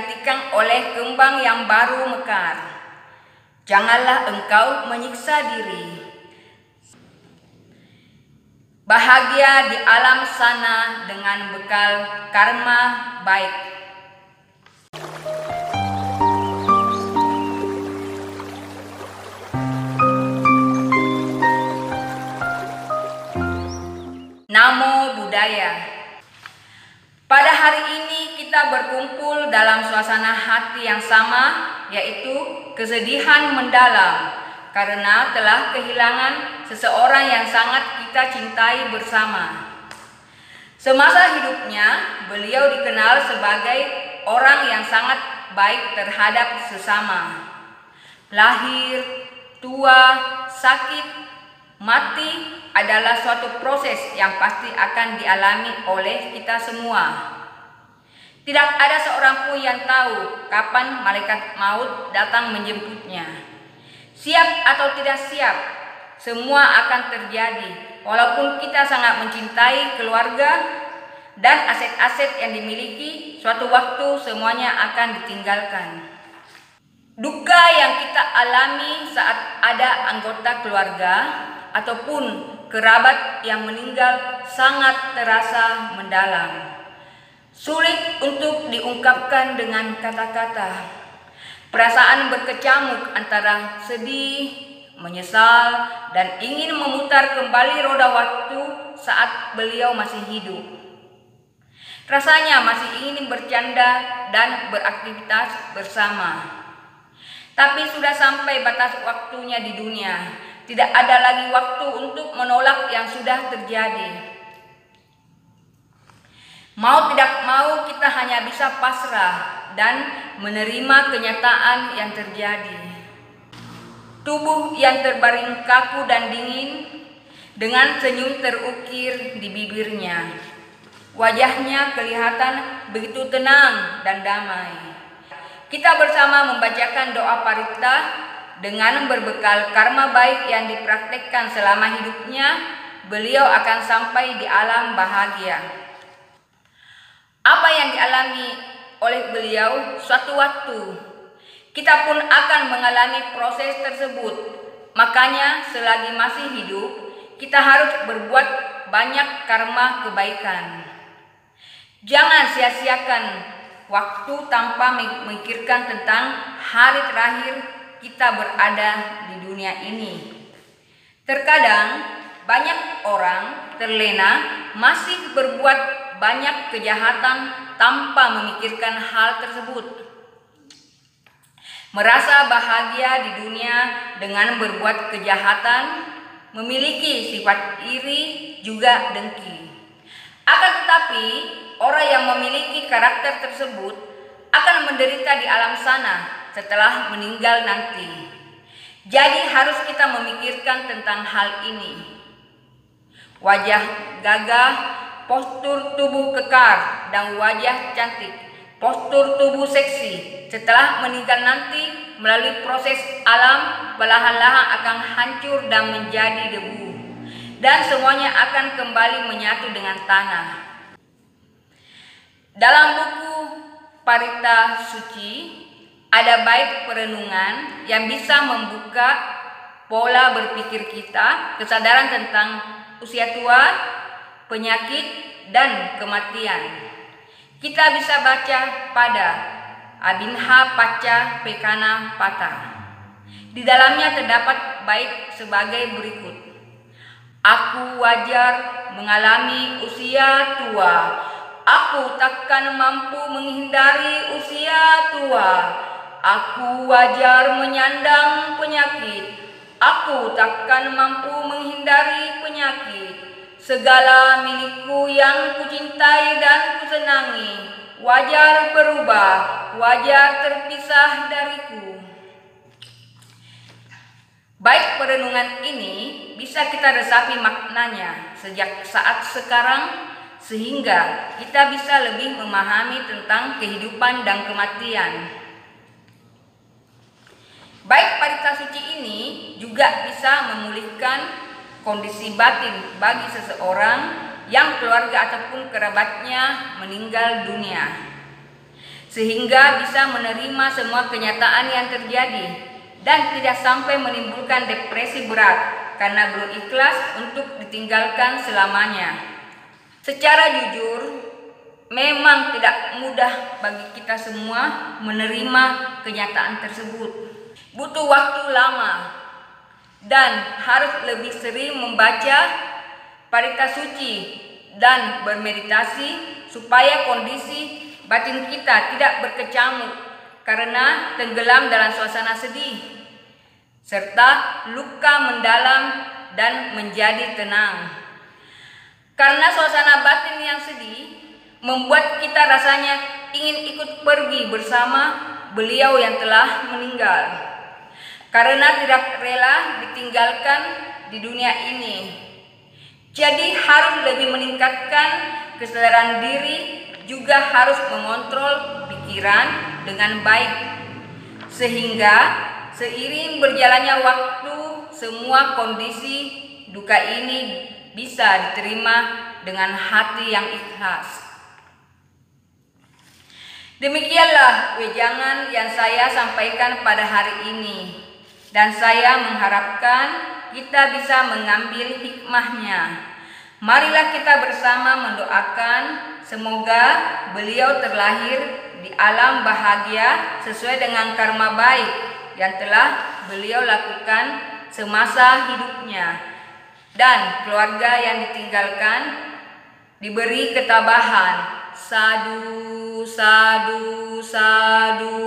digantikan oleh kembang yang baru mekar. Janganlah engkau menyiksa diri. Bahagia di alam sana dengan bekal karma baik. Suasana hati yang sama, yaitu kesedihan mendalam karena telah kehilangan seseorang yang sangat kita cintai bersama. Semasa hidupnya, beliau dikenal sebagai orang yang sangat baik terhadap sesama. Lahir, tua, sakit, mati adalah suatu proses yang pasti akan dialami oleh kita semua. Tidak ada seorang pun yang tahu kapan malaikat maut datang menjemputnya. Siap atau tidak siap, semua akan terjadi. Walaupun kita sangat mencintai keluarga dan aset-aset yang dimiliki, suatu waktu semuanya akan ditinggalkan. Duka yang kita alami saat ada anggota keluarga ataupun kerabat yang meninggal sangat terasa mendalam. Sulit untuk diungkapkan dengan kata-kata. Perasaan berkecamuk antara sedih, menyesal, dan ingin memutar kembali roda waktu saat beliau masih hidup. Rasanya masih ingin bercanda dan beraktivitas bersama. Tapi sudah sampai batas waktunya di dunia. Tidak ada lagi waktu untuk menolak yang sudah terjadi. Mau tidak mau kita hanya bisa pasrah dan menerima kenyataan yang terjadi. Tubuh yang terbaring kaku dan dingin dengan senyum terukir di bibirnya. Wajahnya kelihatan begitu tenang dan damai. Kita bersama membacakan doa parita dengan berbekal karma baik yang dipraktekkan selama hidupnya, beliau akan sampai di alam bahagia. Apa yang dialami oleh beliau suatu waktu, kita pun akan mengalami proses tersebut. Makanya selagi masih hidup, kita harus berbuat banyak karma kebaikan. Jangan sia-siakan waktu tanpa memikirkan tentang hari terakhir kita berada di dunia ini. Terkadang banyak orang terlena masih berbuat banyak kejahatan tanpa memikirkan hal tersebut. Merasa bahagia di dunia dengan berbuat kejahatan, memiliki sifat iri juga dengki. Akan tetapi, orang yang memiliki karakter tersebut akan menderita di alam sana setelah meninggal nanti. Jadi harus kita memikirkan tentang hal ini. Wajah gagah postur tubuh kekar dan wajah cantik, postur tubuh seksi. Setelah meninggal nanti, melalui proses alam, perlahan-lahan akan hancur dan menjadi debu. Dan semuanya akan kembali menyatu dengan tanah. Dalam buku Parita Suci, ada baik perenungan yang bisa membuka pola berpikir kita, kesadaran tentang usia tua, penyakit, dan kematian. Kita bisa baca pada Abinha Paca Pekana Pata. Di dalamnya terdapat baik sebagai berikut. Aku wajar mengalami usia tua. Aku takkan mampu menghindari usia tua. Aku wajar menyandang penyakit. Aku takkan mampu menghindari penyakit. Segala milikku yang kucintai dan kusenangi, wajar berubah, wajar terpisah dariku. Baik perenungan ini bisa kita resapi maknanya sejak saat sekarang sehingga kita bisa lebih memahami tentang kehidupan dan kematian. Baik parita suci ini juga bisa memulihkan kondisi batin bagi seseorang yang keluarga ataupun kerabatnya meninggal dunia. sehingga bisa menerima semua kenyataan yang terjadi dan tidak sampai menimbulkan depresi berat karena belum ikhlas untuk ditinggalkan selamanya. Secara jujur, memang tidak mudah bagi kita semua menerima kenyataan tersebut. Butuh waktu lama dan harus lebih sering membaca parita suci dan bermeditasi supaya kondisi batin kita tidak berkecamuk karena tenggelam dalam suasana sedih serta luka mendalam dan menjadi tenang. Karena suasana batin yang sedih membuat kita rasanya ingin ikut pergi bersama beliau yang telah meninggal. Karena tidak rela ditinggalkan di dunia ini. Jadi harus lebih meningkatkan kesadaran diri juga harus mengontrol pikiran dengan baik sehingga seiring berjalannya waktu semua kondisi duka ini bisa diterima dengan hati yang ikhlas. Demikianlah wejangan yang saya sampaikan pada hari ini dan saya mengharapkan kita bisa mengambil hikmahnya. Marilah kita bersama mendoakan semoga beliau terlahir di alam bahagia sesuai dengan karma baik yang telah beliau lakukan semasa hidupnya dan keluarga yang ditinggalkan diberi ketabahan. Sadu, sadu, sadu.